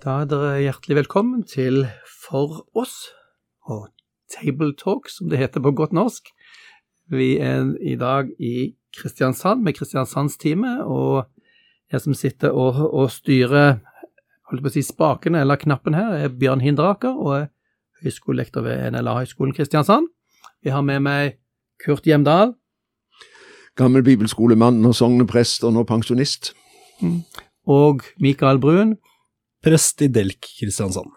Da er dere hjertelig velkommen til For oss, og Tabletalk, som det heter på godt norsk. Vi er i dag i Kristiansand med Kristiansandsteamet, og jeg som sitter og, og styrer si spakene eller knappen her, er Bjørn Hindraker og er høyskolelektor ved NLA-høgskolen Kristiansand. Vi har med meg Kurt Hjemdal. Gammel bibelskolemann og sogneprest og nå pensjonist. Mm. Og Mikael Brun. Prest i Delk Kristiansand.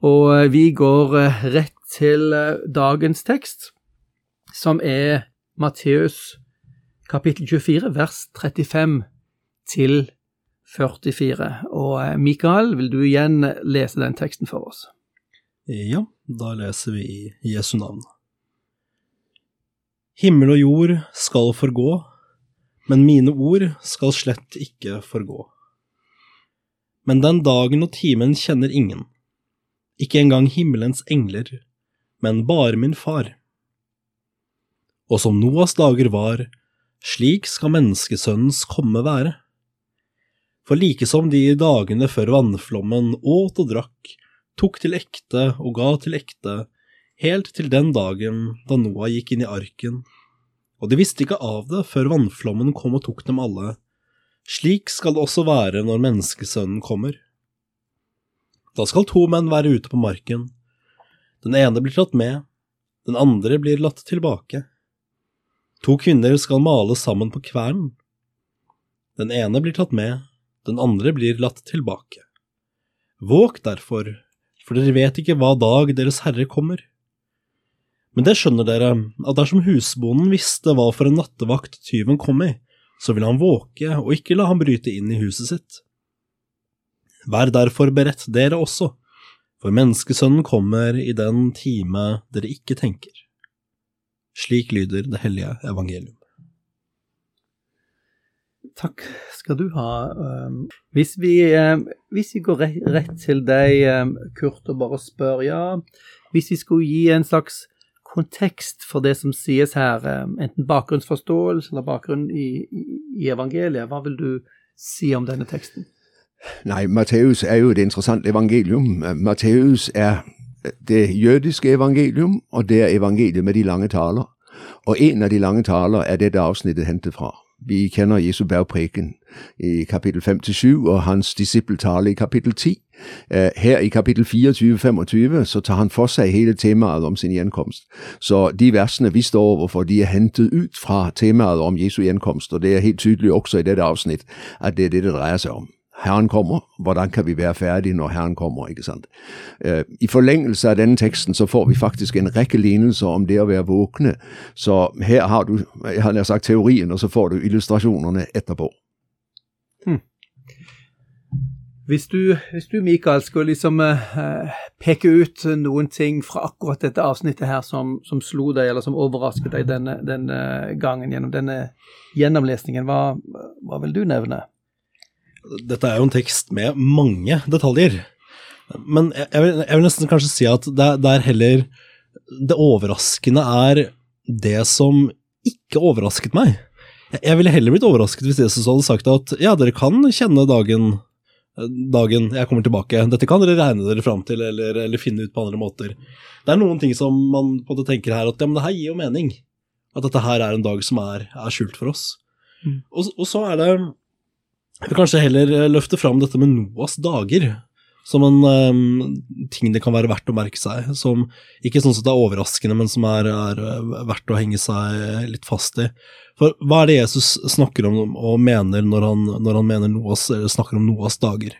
Og eh, vi går eh, rett til eh, dagens tekst, som er Matteus kapittel 24, vers 35 til 44. Og Mikael, vil du igjen lese den teksten for oss? Ja, da leser vi i Jesu navn. Himmel og jord skal forgå, men mine ord skal slett ikke forgå. Men den dagen og timen kjenner ingen, ikke engang himmelens engler, men bare min far. Og som Noas dager var, slik skal menneskesønnens komme være. For like som de dagene før vannflommen åt og drakk, tok til ekte og ga til ekte, helt til den dagen da Noah gikk inn i arken, og de visste ikke av det før vannflommen kom og tok dem alle. Slik skal det også være når menneskesønnen kommer. Da skal to menn være ute på marken. Den ene blir tatt med, den andre blir latt tilbake. To kvinner skal male sammen på kvernen. Den ene blir tatt med, den andre blir latt tilbake. Våg derfor, for dere vet ikke hva dag Deres Herre kommer. Men det skjønner dere, at dersom husbonden visste hva for en nattevakt tyven kom i, så vil han våke og ikke la ham bryte inn i huset sitt. Vær derfor beredt dere også, for menneskesønnen kommer i den time dere ikke tenker. Slik lyder det hellige evangelium. Takk skal du ha. Um, hvis vi, um, hvis vi går rett til deg, um, Kurt, og bare spør, ja, hvis vi skulle gi en slags kontekst for det som sies her, enten bakgrunnsforståelse eller bakgrunn i, i evangeliet, hva vil du si om denne teksten? Nei, Matteus er jo et interessant evangelium. Matteus er det jødiske evangelium, og det er evangeliet med de lange taler. Og en av de lange taler er dette avsnittet hentet fra. Vi kjenner Jesu bergpreken i kapittel 5-7 og hans disippeltale i kapittel 10. Eh, her i kapittel 24-25 så tar han for seg hele temaet om sin gjenkomst. Så de versene vi står overfor, de er hentet ut fra temaet om Jesu gjenkomst, og det er helt tydelig også i dette avsnitt at det er det det dreier seg om. Herren kommer, hvordan kan vi være ferdige når Herren kommer? ikke sant? Eh, I forlengelse av denne teksten så får vi faktisk en rekke lignelser om det å være våkne. Så her har du jeg har sagt teorien, og så får du illustrasjonene etterpå. Hmm. Hvis du, hvis du, Mikael, skulle liksom peke ut noen ting fra akkurat dette avsnittet her som, som slo deg, eller som overrasket deg denne, denne gangen gjennom denne gjennomlesningen, hva, hva vil du nevne? Dette er jo en tekst med mange detaljer. Men jeg vil, jeg vil nesten kanskje si at det, det, er heller Det overraskende er det som ikke overrasket meg. Jeg ville heller blitt overrasket hvis Jesus hadde sagt at ja, dere kan kjenne dagen, dagen jeg kommer tilbake. Dette kan dere regne dere fram til, eller, eller, finne ut på andre måter. Det er noen ting som man på en måte tenker her at ja, men det her gir jo mening. At dette her er en dag som er, er skjult for oss. Mm. Og, og, så er det jeg vil kanskje heller eh, løfte fram dette med Noas dager som en um, ting det kan være verdt å merke seg. Som ikke sånn det er overraskende, men som er, er, eh, verdt å henge seg litt fast i. For hva er det Jesus snakker om og mener når han, når han mener Noas, snakker om Noas dager?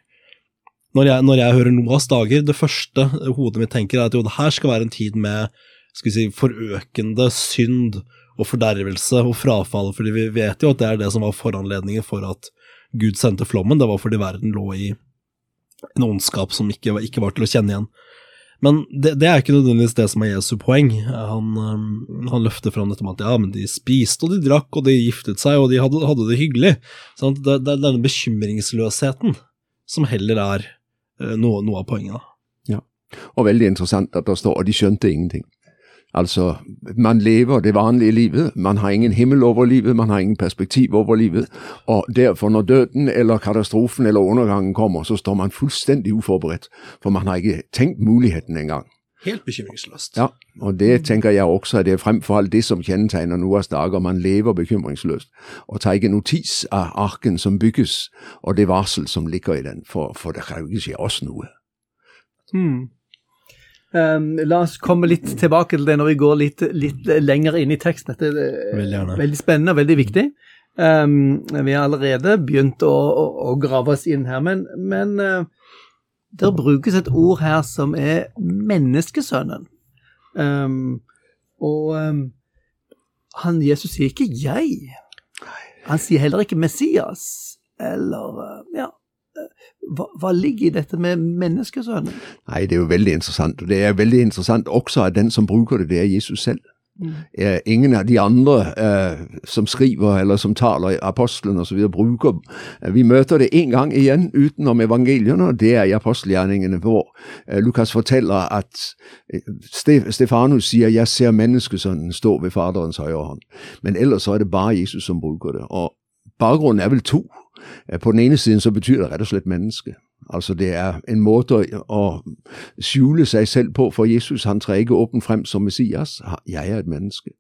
Når jeg, når jeg, hører Noas dager, det første hodet mitt tenker er at jo, det her skal være en tid med skal vi si, forøkende synd og fordervelse og frafall, fordi vi vet jo at det er det som var foranledningen for at Gud sendte flommen, det var fordi verden lå i en ondskap som ikke, ikke var til å kjenne igjen. Men det, det er ikke nødvendigvis det som er Jesu poeng. Han, han løfter fram dette med at ja, men de spiste og de drakk og de giftet seg og de hadde, hadde det hyggelig. Sånn, Det, det er denne bekymringsløsheten som heller er øh, noe, noe av poenget. da. Og veldig interessant at det står at de skjønte ingenting. Altså, man lever det vanlige livet, man har ingen himmel over livet, man har ingen perspektiv over livet, og derfor når døden eller katastrofen eller undergangen kommer, så står man fullstendig uforberedt, for man har ikke tenkt muligheten engang. Helt bekymringsløst. Ja, og det tenker jeg også at det er fremfor alt det som kjennetegner Noas dager. Man lever bekymringsløst og tar ikke notis av arken som bygges, og det varsel som ligger i den, for, for det kan jo ikke skje oss noe. Hmm. Um, la oss komme litt tilbake til det når vi går litt, litt lenger inn i teksten. Dette er Veldig veldig spennende og veldig viktig. Um, vi har allerede begynt å, å, å grave oss inn her, men, men uh, det brukes et ord her som er menneskesønnen. Um, og han Jesus sier ikke 'jeg'. Han sier heller ikke 'Messias', eller uh, Ja. Hva, hva ligger i dette med menneskesønnen? Nei, det er jo veldig interessant, og det er veldig interessant også at den som bruker det, det er Jesus selv. Mm. ingen av de andre eh, som skriver eller som taler, apostlene osv., bruker eh, Vi møter det en gang igjen utenom evangeliene, og det er i apostelgjerningene, hvor eh, Lukas forteller at eh, Stefanus sier 'Jeg ser menneskesønnen stå ved Faderens høyre hånd'. Men ellers så er det bare Jesus som bruker det. Og bakgrunnen er vel to. Eh, På den ene siden så betyr det rett og slett menneske. Altså det er en måte å- skjule seg selv på for Jesus. Han trer ikke åpent frem som Messias. Jeg er et menneske.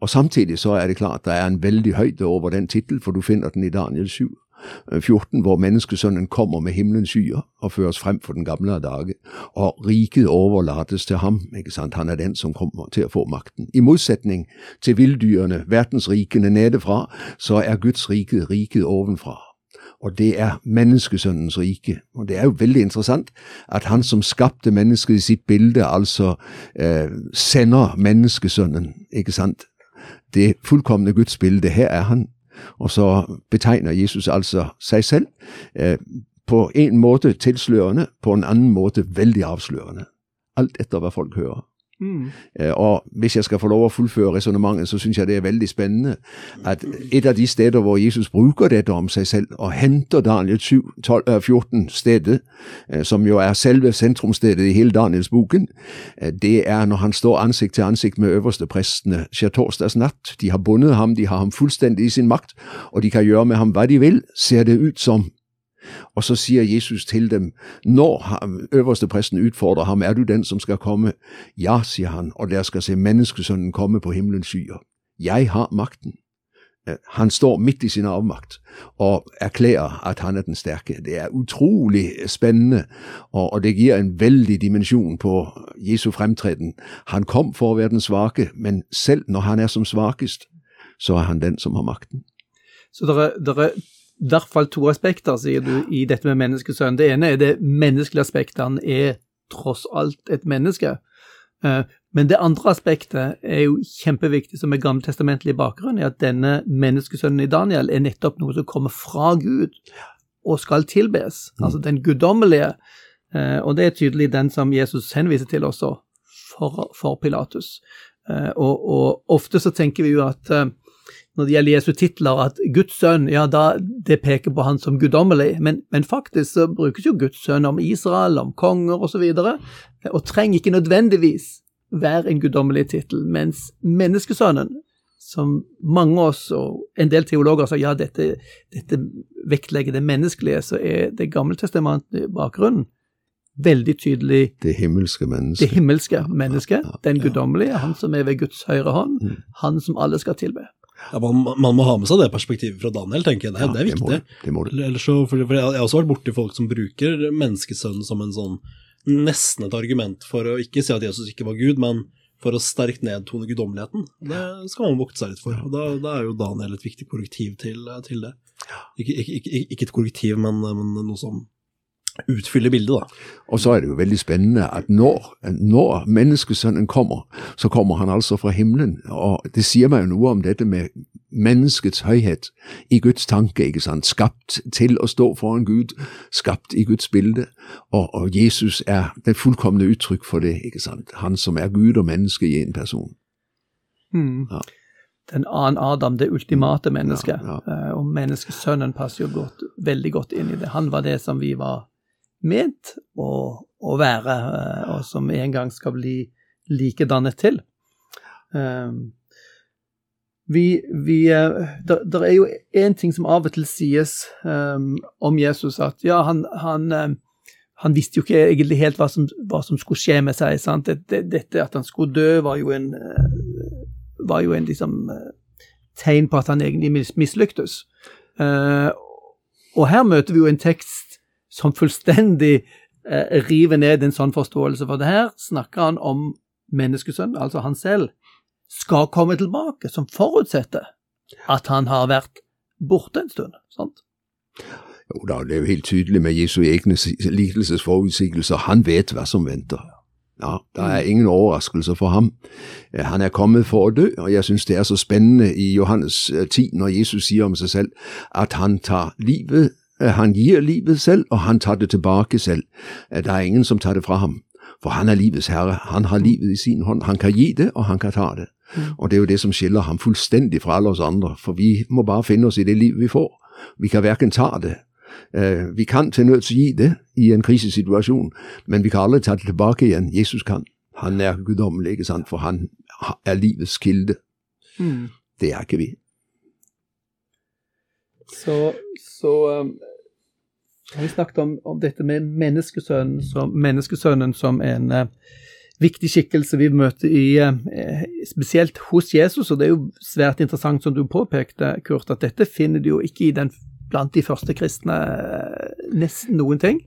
Og samtidig så er det klart det er en veldig høyde over den tittel, for du finner den i Daniel 7. eh, 14, hvor menneskesønnen kommer med himmelens skyer og føres frem for den gamle dage, og riket overlates til ham. ikke sant? Han er den som kommer til å få makten. I motsetning til villdyrene, verdensrikene nedefra, så er Guds rike riket ovenfra. Og det er menneskesønnens rike. Og det er jo veldig interessant at han som skapte mennesket i sitt bilde, altså eh, sender menneskesønnen, ikke sant? Det fullkomne Guds bilde, her er han. Og så betegner Jesus altså seg selv eh, på en måte tilslørende, på en annen måte veldig avslørende. Alt etter hva folk hører. Mm. Eh, Og hvis jeg skal få lov å fullføre resonnementet, så syns jeg det er veldig spennende at et av de steder hvor Jesus bruker dette om seg selv, og henter Daniel 7, 12, eh, 14 stedet, eh, som jo er selve sentrumsstedet i hele Daniels boken, eh, det er når han står ansikt til ansikt med øverste prestene skjærtorsdags natt. De har bundet ham, de har ham fullstendig i sin makt, og de kan gjøre med ham hva de vil, ser det ut som. Og så sier Jesus til dem, når øverste presten utfordrer ham, er du den som skal komme? Ja, sier han, og der skal se menneskesønnen komme på himmelens skyer. Jeg har makten. Han står midt i sin avmakt og erklærer at han er den sterke. Det er utrolig spennende, og, det gir en veldig dimensjon på Jesu fremtreden. Han kom for å være den svake, men selv når han er som svakest, så er han den som har makten. Så det er, er i hvert fall to aspekter, sier du, i dette med menneskesønn. Det ene er det menneskelige aspektet. Han er tross alt et menneske. Eh, Men det andre aspektet er jo kjempeviktig, som er gammeltestamentlig bakgrunn, er at denne menneskesønnen i Daniel er nettopp noe som kommer fra Gud og skal tilbes. Altså den guddommelige. Eh, Og det er tydelig den som Jesus henviser til også, for, for Pilatus. Eh, Og, og ofte så tenker vi jo at når det gjelder Jesu titler, at Guds sønn, ja, da det peker på han som guddommelig, men, men faktisk så brukes jo Guds sønn om Israel, om konger osv., og, så videre, og trenger ikke nødvendigvis være en guddommelig tittel, mens menneskesønnen, som mange av oss og en del teologer sa ja, dette, dette vektlegger det menneskelige, så er det gamle testamentet i bakgrunnen veldig tydelig Det himmelske mennesket. det himmelske mennesket, Ja, ja, den guddommelige, han som er ved Guds høyre hånd, Mm. han som alle skal tilbe. Ja, man, man må ha med seg det perspektivet fra Daniel, tenker jeg. Det, er- det er Ja, må viktig. Det må du. Ellers så, for, for Jeg har også vært borti folk som bruker menneskesønnen som en sånn nesten et argument for å ikke si at Jesus ikke var Gud, men for å sterkt nedtone guddommeligheten. Det skal man vokte seg litt for. og Da, da er jo Daniel et viktig korrektiv til, til det. Ikke, ikke, ikke, ikke et korrektiv, men, men noe som utfylle bildet, da. Og så er det jo veldig spennende at når, når menneskesønnen kommer, så kommer han altså fra himmelen. Og det sier meg jo noe om dette med menneskets høyhet i Guds tanke, ikke sant. Skapt til å stå foran Gud, skapt i Guds bilde. Og, og Jesus er det fullkomne uttrykk for det, ikke sant. Han som er Gud og menneske i en person. Mm. Ja. Den annen Adam, det ultimate mennesket. Ja, ja. Og menneskesønnen passer jo godt, veldig godt inn i det. Han var det som vi var ment å, å være, eh, og som en gang skal bli likedannet til. Um, vi, vi Det er jo én ting som av og til sies um, om Jesus, at ja, han, han um, han visste jo ikke egentlig helt hva som, hva som skulle skje med seg. sant? Dette, dette at han skulle dø, var jo en, eh, var jo en liksom, eh, tegn på at han egentlig mis mislyktes. Uh, og her møter vi jo en tekst som fullstendig eh, river ned en sånn forståelse, for det her snakker han om menneskesønnen, altså han selv, skal komme tilbake, som forutsetter at han har vært borte en stund. sant? Jo da, det er jo helt tydelig med Jesu egne lidelsesforutsigelser. Han vet hva som venter. Ja, Det er ingen overraskelse for ham. Eh, Han er kommet for å dø, og jeg syns det er så spennende i Johannes eh, 10 når Jesus sier om seg selv at han tar livet, eh, han gir livet selv, og han tar det tilbake selv. Det er ingen som tar det fra ham, for han er livets herre. Han har livet i sin hånd. Han kan gi det, og han kan ta det. Og det er jo det som skiller ham fullstendig fra alle oss andre, for vi må bare finne oss i det livet vi får. Vi kan verken ta det Eh, Vi kan til nøds gi det i en krisesituasjon, men vi kan aldri ta det tilbake igjen. Jesus kan. Han er guddommelig, ikke sant, for han er livets kilde. Mm. Det er ikke vi. Så, så um, vi snakket om, om dette med menneskesønnen som, menneskesønnen som en uh, viktig skikkelse vi møter i, uh, spesielt hos Jesus. Og det er jo svært interessant, som du påpekte, Kurt, at dette finner du jo ikke den, blant de første kristne uh, nesten noen ting.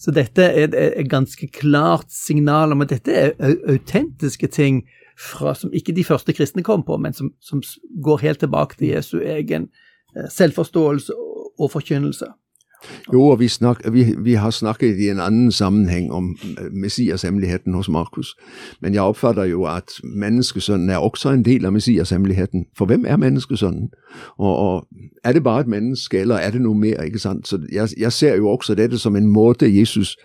Så dette er et ganske klart signal om at dette er autentiske ting fra, som ikke de første kristne kom på, men som, som går helt tilbake til Jesu egen selvforståelse og forkynnelse. Jo, og vi, snak, vi, vi har snakket i en annen sammenheng om eh, Messias-hemmeligheten hos Markus, men jeg oppfatter jo at menneskesønnen er også en del av Messias-hemmeligheten. For hvem er menneskesønnen? Og, og er det bare et menneske, eller er det noe mer? ikke sant? Så jeg, jeg ser jo også dette som en måte Jesus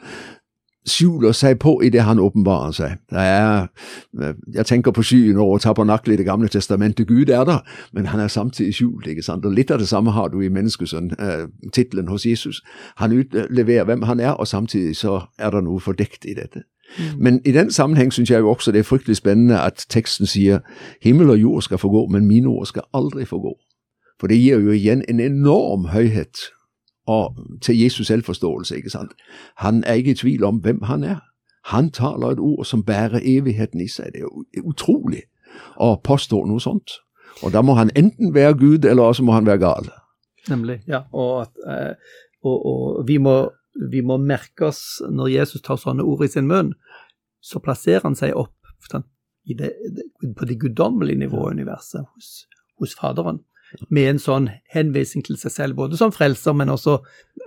skjuler seg på i det han åpenbarer seg. Er, eh, jeg tenker på skyen over tabernaklet i Det gamle testamentet. Gud er der, men han er samtidig skjult. ikke sant? Og Litt av det samme har du i menneskesønn-tittelen hos Jesus. Han utleverer hvem han er, og samtidig så er det noe fordekt i dette. Men i den sammenheng syns jeg jo også det er fryktelig spennende at teksten sier himmel og jord skal forgå, men mine ord skal aldri forgå. For det gir jo igjen en enorm høyhet og til Jesus selvforståelse. ikke sant? Han er ikke i tvil om hvem han er. Han taler et ord som bærer evigheten i seg. Det er utrolig å påstå noe sånt. Og da må han enten være Gud, eller også må han være gal. Nemlig, ja. Og, at, eh, og, og vi, må, vi må merke oss når Jesus tar sånne ord i sin munn, så plasserer han seg opp det, på det guddommelige nivået i universet hos, hos Faderen. Med en sånn henvisning til seg selv, både som frelser, men også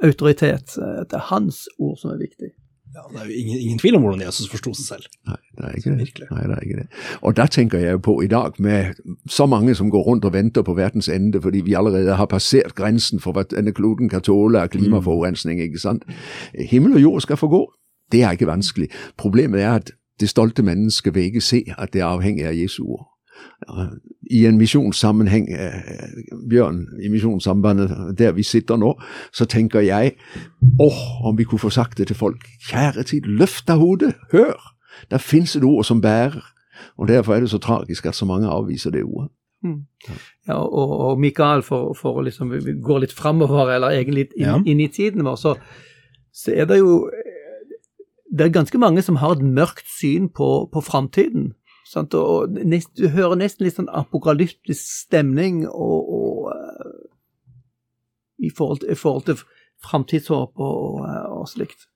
autoritet. Eh, Det er hans ord som er viktig. Ja, det er jo ingen, ingen tvil om hvordan Jesus forsto seg selv. Nei, det er ikke det. Virkelig. Nei, det er ikke det. Og da tenker jeg på i dag, med så mange som går rundt og venter på verdens ende fordi vi allerede har passert grensen for hva denne kloden kan tåle av klimaforurensning, ikke sant. Himmel og jord skal forgå. Det er ikke vanskelig. Problemet er at det stolte mennesket vil ikke se at det er avhengig av Jesu ord. I en misjonssammenheng, eh, Bjørn, i Misjonssambandet der vi sitter nå, så tenker jeg åh, om vi kunne få sagt det til folk. Kjære tid, løft av hodet, hør! Der fins et ord som bærer. Og Derfor er det så tragisk at så mange avviser det ordet. Ja, og, og Mikael, for, for å liksom gå litt framover, eller egentlig litt inn, Ja. inn i tiden vår, så, så er det jo eh, Det er ganske mange som har et mørkt syn på, på framtiden. Sant? Og nest, du hører nesten litt sånn apokalyptisk stemning og, og eh, i, forhold i forhold til framtidshåp og, og, og slikt.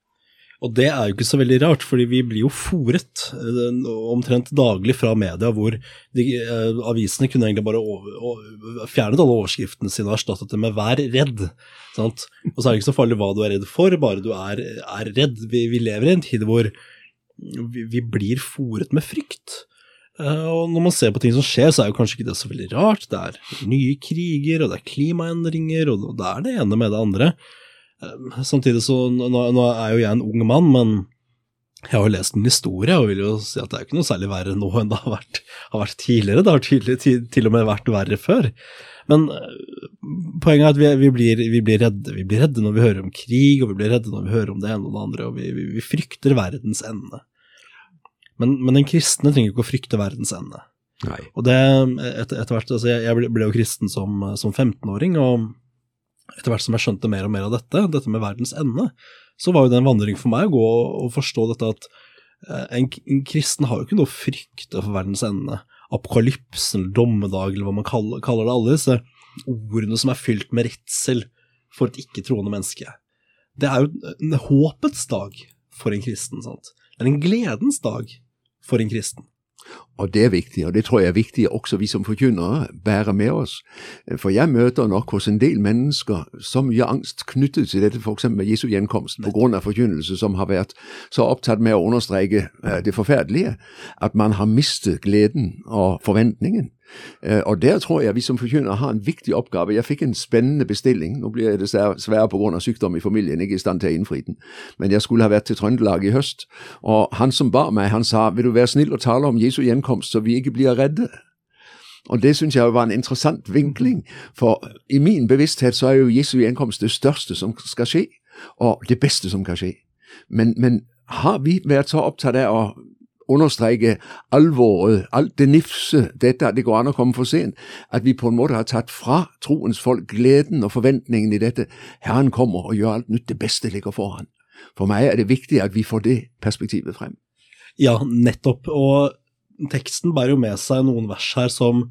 Og det er jo ikke så veldig rart, fordi vi blir jo fòret eh, omtrent daglig fra media, hvor de, eh, avisene kunne egentlig bare over, over, fjernet alle overskriftene sine og erstattet det med 'vær redd'. Sant? Og så er det ikke så farlig hva du er redd for, bare du er, er redd. Vi, vi, lever i en tid hvor vi, vi blir fòret med frykt. Uh, og når man ser på ting som skjer, så er jo kanskje ikke det så veldig rart. Det er nye kriger, og det er klimaendringer, og det er det ene med det andre. Ehm, samtidig så nå, nå, er jo jeg en ung mann, men jeg har jo lest en historie og vil jo si at det er ikke noe særlig verre nå enn det har vært, har vært tidligere. Det har tydelig, til, til, og med vært verre før. Men eh, poenget er at vi, vi, blir, vi, blir, redde. Vi blir redde når vi hører om krig, og vi blir redde når vi hører om det ene og det andre, og vi, vi frykter verdens ende. Men, men, den kristne trenger ikke å frykte verdens ende. Nei. Og det, et, etter hvert, altså jeg, jeg ble jo kristen som, som 15-åring, og etter hvert som jeg skjønte mer og mer av dette, dette med verdens ende, så var jo det en vandring for meg å gå og forstå dette at eh, en, en kristen har jo ikke noe å frykte for verdens ende. Apokalypsen, dommedag, eller hva man kaller, kaller det, alle disse ordene som er fylt med redsel for et ikke-troende menneske. Det er jo en håpets dag for en kristen. sant? Det er en gledens dag for en kristen. Og det er viktig, og det tror jeg er viktig også vi som forkynnere bærer med oss. For jeg møter nok hos en del mennesker så mye angst knyttet til dette, f.eks. med Jesu gjenkomst, av forkynnelse som har vært så opptatt med å understreke eh, det forferdelige, at man har mistet gleden og forventningen. Eh, og der tror jeg vi som forkynnere har en viktig oppgave. Jeg fikk en spennende bestilling. Nå blir jeg dessverre pga. sykdom i familien ikke i stand til å innfri den, men jeg skulle ha vært til Trøndelag i høst. Og han som bar meg, han sa vil du være snill og tale om Jesu gjenkomst, så vi ikke blir redde. Og det syns jeg var en interessant vinkling, for i min bevissthet så er jo Jesu gjenkomst det største som skal skje, og det beste som kan skje. Men, men har vi vært så opptatt av å understreke alvoret, alt det nifse, dette at det går an å komme for sent, at vi på en måte har tatt fra troens folk gleden og forventningen i dette. Herren kommer og gjør alt nytt, det beste ligger foran. For meg er det viktig at vi får det perspektivet frem. Ja, nettopp. Og teksten bærer jo med seg noen vers her som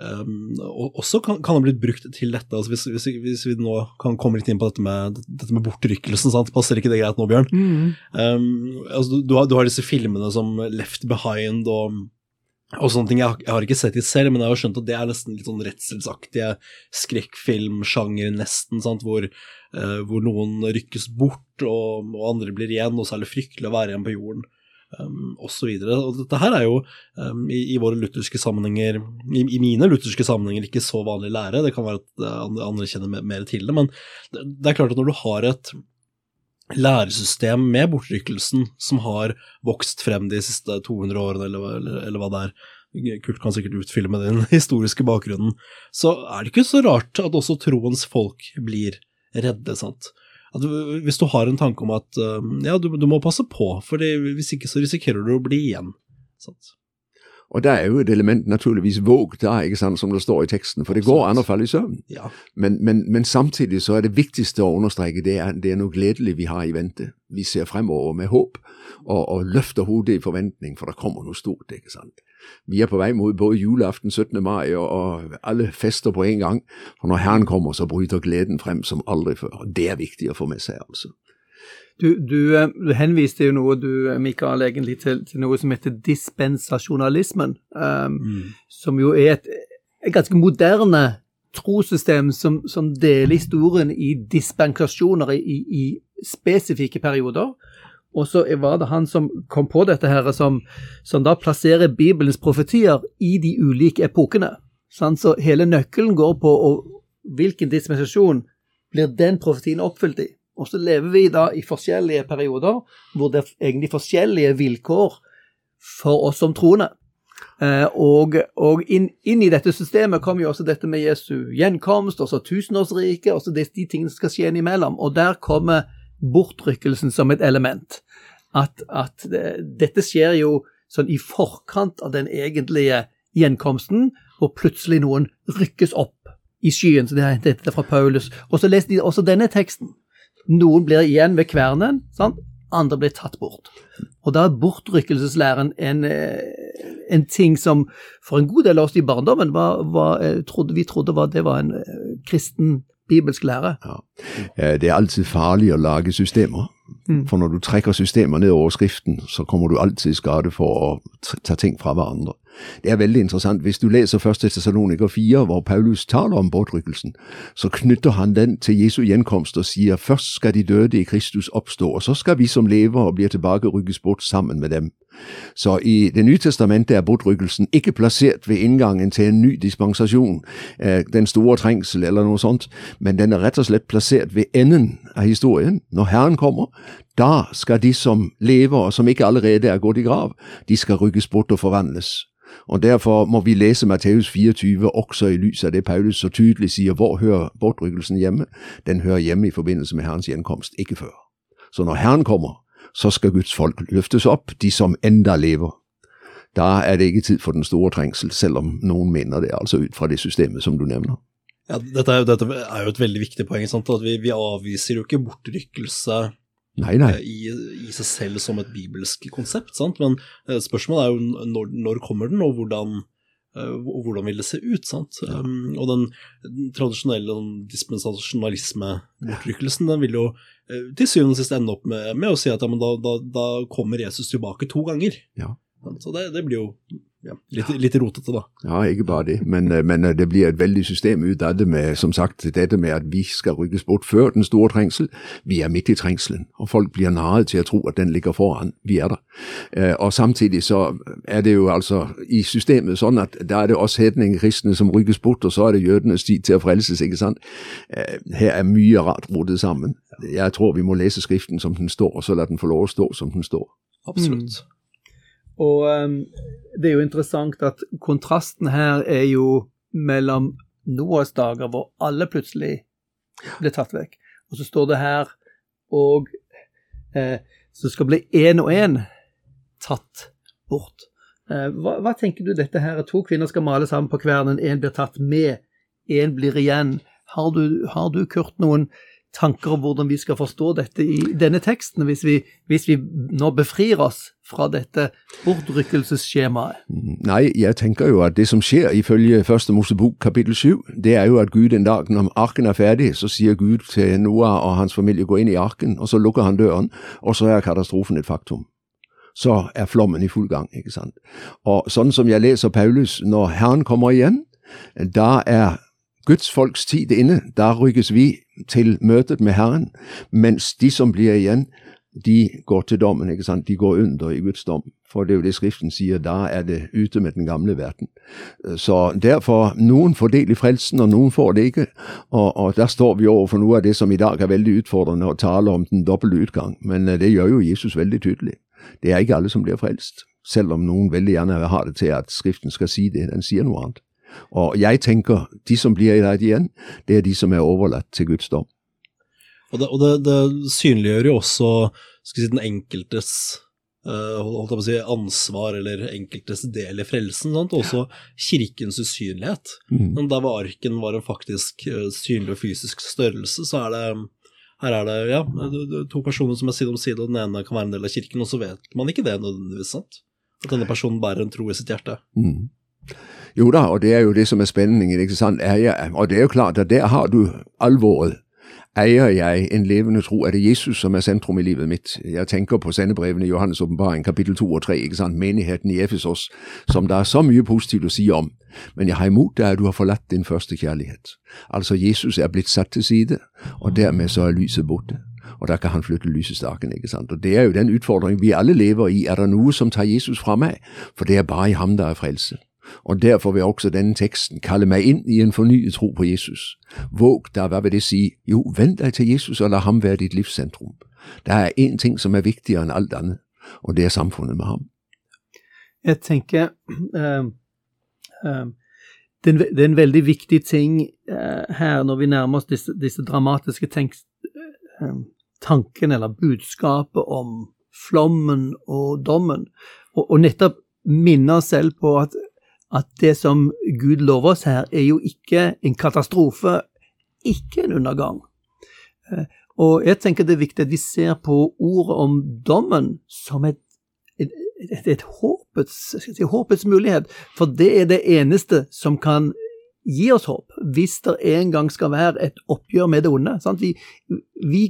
Um, og også kan, kan ha blitt brukt til dette. Altså hvis, hvis, hvis, vi nå kan komme litt inn på dette med, dette med bortrykkelsen, sant? passer ikke det greit nå, Bjørn? Mm. Um, altså du, har, du, har, disse filmene som Left Behind og, og sånne ting. Jeg, jeg, har ikke sett de selv, men jeg har skjønt at det er nesten litt sånn redselsaktige skrekkfilmsjanger, nesten, sant? Hvor, uh, hvor noen rykkes bort, og, og, andre blir igjen, og så er det fryktelig å være igjen på jorden um, osv. Dette her er jo um, i, i, våre lutherske sammenhenger, i, i, mine lutherske sammenhenger, ikke så vanlig lære. Det kan være at uh, andre, kjenner mer, til det, men det, det, er klart at når du har et læresystem med bortrykkelsen som har vokst frem de siste 200 årene, eller, eller, eller hva det er, Kurt kan sikkert utfylle med den historiske bakgrunnen, så er det ikke så rart at også troens folk blir redde, sant at hvis du har en tanke om at ja, du, du må passe på, for hvis ikke så risikerer du å bli igjen. Sant? Og der er jo et element naturligvis våg der, ikke sant, som det står i teksten, for det går an å falle i søvn. Ja. Men, men, men, samtidig så er det viktigste å understreke det er, det er noe gledelig vi har i vente. Vi ser fremover med håp, og, og løfter hodet i forventning, for det kommer noe stort. ikke sant. Vi er på vei mot både julaften 17. mai og, og alle fester på en gang. For når Herren kommer, så bryter gleden frem som aldri før. og Det er viktig å få med seg, altså. Du, du, eh, du henviste jo noe, du, Mikael, egentlig til, til noe som heter dispensasjonalismen. Um, mm. Som jo er et, et ganske moderne trossystem som, som, deler historien i dispensasjoner i, i spesifikke perioder. Og så var det han som kom på dette her, som, som da plasserer Bibelens profetier i de ulike epokene. Så hele nøkkelen går på og hvilken dispensasjon blir den profetien oppfylt i. Og så lever vi da i forskjellige perioder hvor det er egentlig forskjellige vilkår for oss som troende. Eh, og, og inn, inn, i dette systemet kommer jo også dette med Jesu gjenkomst, også tusenårsriket, også de, de tingene som skal skje innimellom. Og der kommer bortrykkelsen som et element. At, at det, dette skjer jo sånn i forkant av den egentlige gjenkomsten, hvor plutselig noen rykkes opp i skyen. så Det er dette fra Paulus. Og så leser de også denne teksten. Noen blir igjen ved kvernen, sant? andre blir tatt bort. Og da er bortrykkelseslæren en, eh, en ting som for en god del av oss i barndommen var, var, eh, trodde, vi trodde var, det var en eh, kristen bibelsk lære. Ja. Det er alltid farlig å lage systemer. Mm. For når du trekker systemer ned over Skriften, så kommer du alltid i skade for å ta ting fra hverandre. Det er veldig interessant. Hvis du leser 1. Tessaloniker 4, hvor Paulus taler om bortrykkelsen, så knytter han den til Jesu gjenkomst og sier først skal de døde i Kristus oppstå, og så skal vi som lever og blir tilbake rykkes bort sammen med dem. Så i Det nye testamentet er bortrykkelsen ikke plassert ved inngangen til en ny dispensasjon, eh, den store trengsel eller noe sånt, men den er rett og slett plassert ved enden av historien. Når Herren kommer, da skal de som lever og som ikke allerede er gått i grav, de skal rykkes bort og forvandles. Og Derfor må vi lese Matteus 24 også i lys av det Paulus så tydelig sier. Hvor hører bortrykkelsen hjemme? Den hører hjemme i forbindelse med Herrens gjenkomst, ikke før. Så når Herren kommer, så skal Guds folk løftes opp, de som enda lever. Da er det ikke tid for den store trengsel, selv om noen mener det, altså ut fra det systemet som du nevner. Ja, dette, er dette er jo et veldig viktig poeng. Sant? At vi, vi avviser jo ikke bortrykkelse Nei, nei. eh, i, i seg selv som et bibelsk konsept, sant? men eh, spørsmålet er jo når, når kommer den, og hvordan, eh, hvordan vil det se ut? Sant? Um, og den, den tradisjonelle dispensasjonalisme-bortrykkelsen den vil jo til syvende og sist ende opp med, med å si at ja, da, da, da kommer Jesus tilbake to ganger. Ja. Så det, det blir jo ja, litt, litt rotete, da. Ja, ikke bare det, men, eh, men det blir et veldig system ut av det med som sagt, dette med at vi skal rykkes bort før den store trengsel. Vi er midt i trengselen, og folk blir narret til å tro at den ligger foran. Vi er der. Eh, Og samtidig så er det jo altså i systemet sånn at da er det oss hedningekristne som rykkes bort, og så er det jødenes tid til å frelses, ikke sant. Eh, Her er mye rart rotet sammen. Jeg tror vi må lese Skriften som den står, og så la den få lov å stå som den står. Absolutt. Og um, det er jo interessant at kontrasten her er jo mellom Noas dager, hvor alle plutselig ble tatt vekk. Og så står det her og eh, så skal bli én og én tatt bort. Eh, hva, hva tenker du dette her? To kvinner skal male sammen på kvernen, én blir tatt med, én blir igjen. Har du, har du, Kurt, noen tanker om hvordan vi skal forstå dette i denne teksten, hvis vi, hvis vi nå befrir oss fra dette bortrykkelsesskjemaet? Nei, jeg tenker jo at det som skjer ifølge første Mosebok kapittel 7, det er jo at Gud en dag når arken er ferdig, så sier Gud til Noah og hans familie gå inn i arken, og så lukker han døren, og så er katastrofen et faktum. Så er flommen i full gang, ikke sant. Og sånn som jeg leser Paulus, når Herren kommer igjen, da er Guds folks tid inne, da rykkes vi til møtet med Herren, mens de som blir igjen, de går til dommen, ikke sant? De går under i Guds dom. For det er jo det Skriften sier, da er det ute med den gamle verden. Så derfor, noen får del i frelsen, og noen får det ikke. Og, og der står vi overfor noe av det som i dag er veldig utfordrende, å tale om den dobbelte utgang. Men eh, det gjør jo Jesus veldig tydelig. Det er ikke alle som blir frelst, selv om noen veldig gjerne har det til at Skriften skal si det. Den sier noe annet. Og jeg tenker, de som blir i deg igjen, det er de som er overlatt til Guds dom. Og det, og det, det synliggjør jo også skal si, den enkeltes uh, holdt jeg på å si, ansvar eller enkeltes del i frelsen. Sant? Og også kirkens usynlighet. Mm. Men der hvor arken var en faktisk uh, synlig og fysisk størrelse, så er det her er det ja, to personer som er side om side, og den ene kan være en del av kirken, og så vet man ikke det nødvendigvis. sant? At denne personen bærer en tro i sitt hjerte. Mm. Jo da, og det er jo det som er spenningen. ikke sant? Er og det er jo klart at der har du alvoret. Eier jeg en levende tro? Er det Jesus som er sentrum i livet mitt? Jeg tenker på sendebrevene i Johannes' åpenbaring, kapittel 2 og 3, ikke sant? menigheten i Efesos, som det er så mye positivt å si om. Men jeg har imot deg at du har forlatt din første kjærlighet. Altså, Jesus er blitt satt til side, og dermed så er lyset borte. Og da kan han flytte lysestaken. ikke sant? Og Det er jo den utfordringen vi alle lever i. Er det noe som tar Jesus fra meg? For det er bare i ham der er frelse. Og Derfor vil også denne teksten kalle meg inn i en fornyet tro på Jesus. Våg da, hva vil det si? Jo, vend deg til Jesus og la ham være ditt livssentrum. Det er én ting som er viktigere enn alt annet, og det er samfunnet med ham. Jeg tenker uh, uh, det, er en, veldig viktig ting uh, her når vi nærmer oss disse, disse dramatiske tankene eller budskapet om flommen og dommen, og, og nettopp minne oss selv på at, at det som Gud lover oss her, er jo ikke en katastrofe, ikke en undergang. Og jeg tenker det er viktig at vi ser på ordet om dommen som et, et, et, et håpets, si, håpets, mulighet, for det er det eneste som kan gi oss håp hvis det en gang skal være et oppgjør med det onde. Vi, vi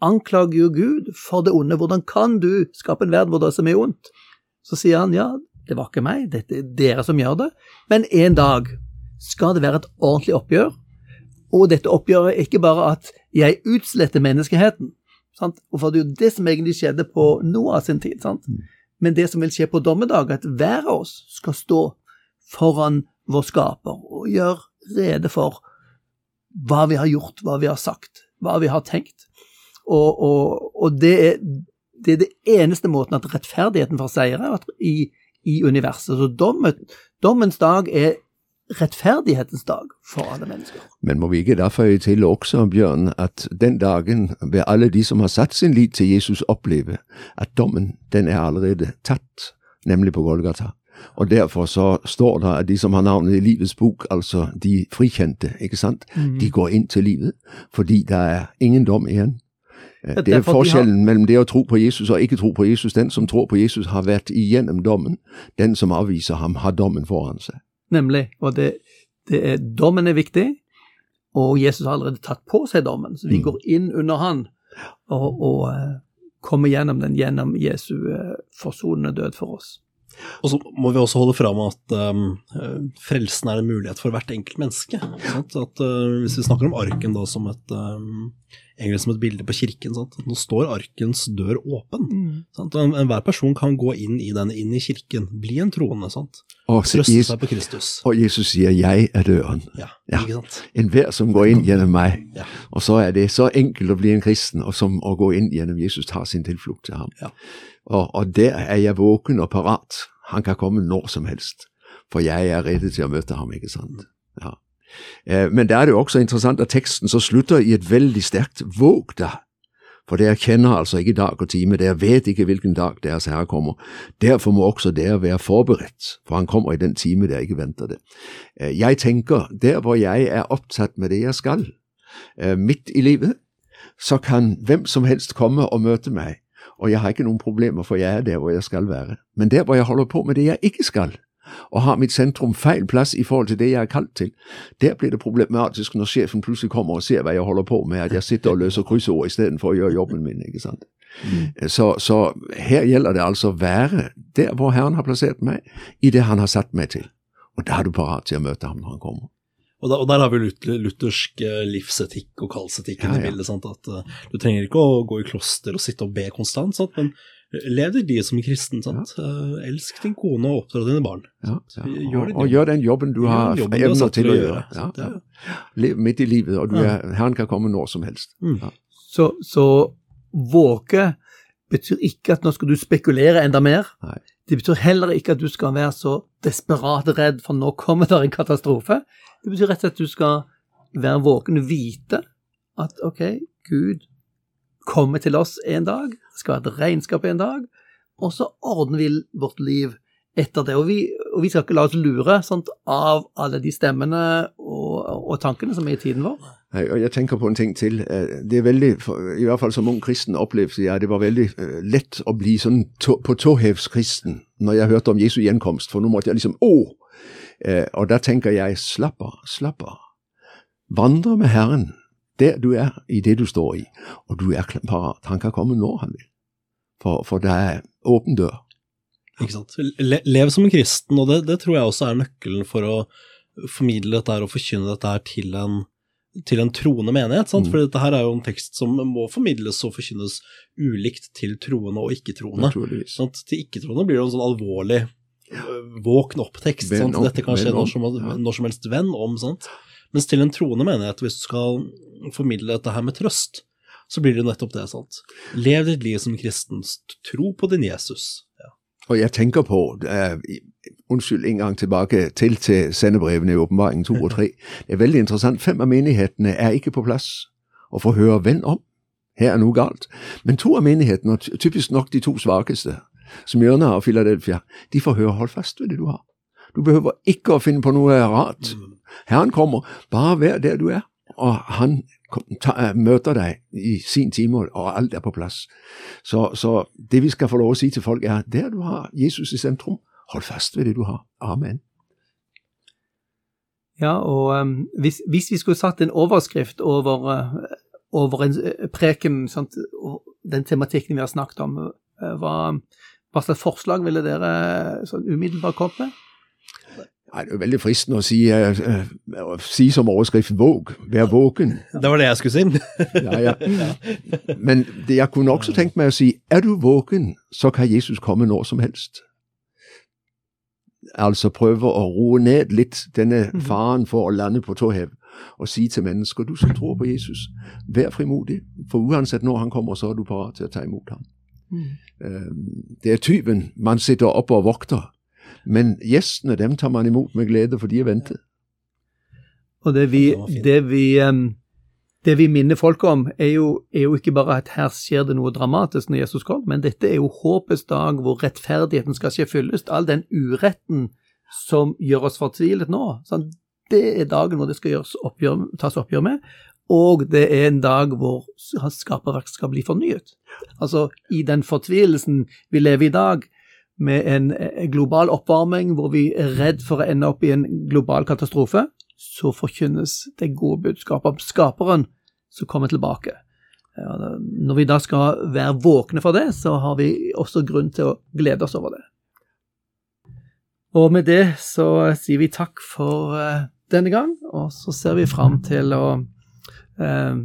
anklager jo Gud for det onde. Hvordan kan du skape en verden hvor det er så mye ondt? Så sier han ja, det var ikke meg, det er dere som gjør det, men en dag skal det være et ordentlig oppgjør. Og dette oppgjøret er ikke bare at jeg utsletter menneskeheten, sant? og for det er jo det som egentlig skjedde på Noah sin tid, sant? men det som vil skje på dommedag, at hver av oss skal stå foran vår skaper og gjøre rede for hva vi har gjort, hva vi har sagt, hva vi har tenkt. Og, og, og det, er, det, er, det eneste måten at rettferdigheten får seire i, i universet. Så dommen, dommens dag er rettferdighetens dag for alle mennesker. Men må vi ikke da føye til også, Bjørn, at den dagen vil alle de som har satt sin lit til Jesus, oppleve at dommen den er allerede tatt, nemlig på Golgata. Og derfor så står det at de som har navnet i livets bok, altså de frikjente, ikke sant, mm. de går inn til livet fordi det er ingen dom igjen. Det er forskjellen har... mellom det å tro på Jesus og ikke tro på Jesus. Den som tror på Jesus, har vært igjennom dommen. Den som avviser ham, har dommen foran seg. Nemlig. Og det, det er, dommen er viktig, og Jesus har allerede tatt på seg dommen. Så vi mm. går inn under han og, og uh, kommer gjennom den gjennom Jesu uh, forsonende død for oss. Og så må vi også holde fram at um, frelsen er en mulighet for hvert enkelt menneske. At, uh, hvis vi snakker om arken da som et, um, egentlig som et bilde på kirken, sant? nå står arkens dør åpen. Mm. Enhver person kan gå inn i den, inn i kirken, bli en troende. sant? Og Trøste Jesus, seg på Kristus. Og Jesus sier 'jeg er døren'. Ja, ikke sant? Enhver som går inn gjennom meg. Ja. Og så er det så enkelt å bli en kristen, og som å gå inn gjennom Jesus, tar sin tilflukt til ham. Ja. Og, og der er jeg våken og parat. Han kan komme når som helst, for jeg er rede til å møte ham, ikke sant. Eh, men da er det jo også interessant at teksten så slutter i et veldig sterkt våg da. For dere kjenner altså ikke dag og time, dere vet ikke hvilken dag Deres Herre kommer. Derfor må også dere være forberedt, for Han kommer i den time dere ikke venter det. Eh, jeg tenker, der hvor jeg er opptatt med det jeg skal, eh, midt i livet, så kan hvem som helst komme og møte meg og jeg har ikke noen problemer, for jeg er der hvor jeg skal være. Men der hvor jeg holder på med det jeg ikke skal, og har mitt sentrum feil plass i forhold til det jeg er kalt til, der blir det problematisk når sjefen plutselig kommer og ser hva jeg holder på med, at jeg sitter og løser kryssord istedenfor å gjøre jobben min. ikke sant? Mm. Så, så, her gjelder det altså å være der hvor Herren har plassert meg, i det Han har satt meg til. Og da er du parat til å møte ham når han kommer. Og, der, og, der har vi luthersk eh, livsetikk og kallsetikk ja, ja. i bildet. Sant? At uh, Du trenger ikke å gå i kloster og sitte og be konstant, sant? men lev ditt liv som kristen. Sant? Ja. Uh, elsk din kone og oppdra dine barn. Ja, gjør og, og, gjør den jobben du har evner til å gjøre. gjøre. Midt i livet, og er, Herren kan komme når som helst. Mm. Så, så våke betyr ikke at nå skal du spekulere enda mer. Nei. Det betyr heller ikke at du skal være så desperat redd for nå kommer det en katastrofe. Det betyr rett og slett at du skal være våken og vite at ok, Gud kommer til oss en dag, skal ha et regnskap en dag, og så ordner vi vårt liv etter det. Og vi, og vi skal ikke la oss lure sant, av alle de stemmene og, og, tankene som er i tiden vår. Jeg tenker på en ting til. Eh, det er veldig, i hvert fall som ung kristen opplevde jeg, det var veldig eh, lett å bli sånn to, på tåhevskristen når jeg hørte om Jesu gjenkomst, for nå måtte jeg liksom Å! Eh, og da tenker jeg, slapp av, slapp av. Vandre med Herren der du er, i det du står i, og du er parat. Han kan komme når han vil, for, for det er åpen dør. Ikke sant. Le, lev som en kristen, og det, det, tror jeg også er nøkkelen for å formidle dette og forkynne dette her til en, til en troende menighet. Sant? Mm. For dette her er jo en tekst som må formidles og forkynnes ulikt til troende og ikke-troende. Til ikke-troende blir det en sånn alvorlig våkn opp-tekst. Dette kan skje når som, når som, helst venn om. Sant? Mens til en troende menighet, hvis du skal formidle dette her med trøst, så blir det nettopp det. sant? Lev ditt liv som kristen. Tro på din Jesus. Ja. Og jeg tenker på uh, Unnskyld, en gang tilbake til til sendebrevene i Åpenbaringen 2 og 3. Det er veldig interessant. Fem av menighetene er ikke på plass og få høre venn om. Her er noe galt. Men to av menighetene, og typisk nok de to svakeste, som Jørna og Philadelphia, de får høre hold fast ved det du har. Du behøver ikke å finne på noe rart. Herren kommer, bare vær der du er, og han ta, eh, møter deg i sin time, og alt er på plass. Så, så, det vi skal få lov å si til folk, er der du har Jesus i sentrum, hold fast ved det du har. Amen. Ja, og um, hvis, hvis, vi skulle satt en overskrift over, uh, over en uh, preken, sant, og den tematikken vi har snakket om, uh, hva, hva, slags forslag ville dere sånn umiddelbart komme med? Nei, det er veldig fristende å si, uh, si som overskrift 'våg', vær våken. Det var det jeg skulle si. ja, ja. Men det, jeg kunne også tenkt meg å si 'er du våken, så kan Jesus komme når som helst'. Altså prøve å roe ned litt denne mhm. faren for å lande på tå hev, og si til mennesker du som tror på Jesus, vær frimodig, for uansett når han kommer, så er du parat til å ta imot ham. Mm. Det er tyven man sitter oppe og vokter men gjestene dem tar man imot med glede, for de er ventet. Og det vi, det vi, det vi minner folk om, er jo, er jo, ikke bare at her skjer det noe dramatisk når Jesus kom, men dette er jo håpets dag hvor rettferdigheten skal skje fyllest. All den uretten som gjør oss fortvilet nå. Sånn, det er dagen hvor det skal oppgjør, tas oppgjør med. Og det er en dag hvor hans skaperverk skal bli fornyet. Altså, i den fortvilelsen vi lever i dag, med en global oppvarming hvor vi er redd for å ende opp i en global katastrofe, så forkynnes det gode budskapet om skaperen som kommer tilbake. Når vi da skal være våkne for det, så har vi også grunn til å glede oss over det. Og med det så sier vi takk for uh, denne gang, og så ser vi fram til å eh,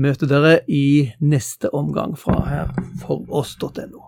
møte dere i neste omgang fra her foross.no.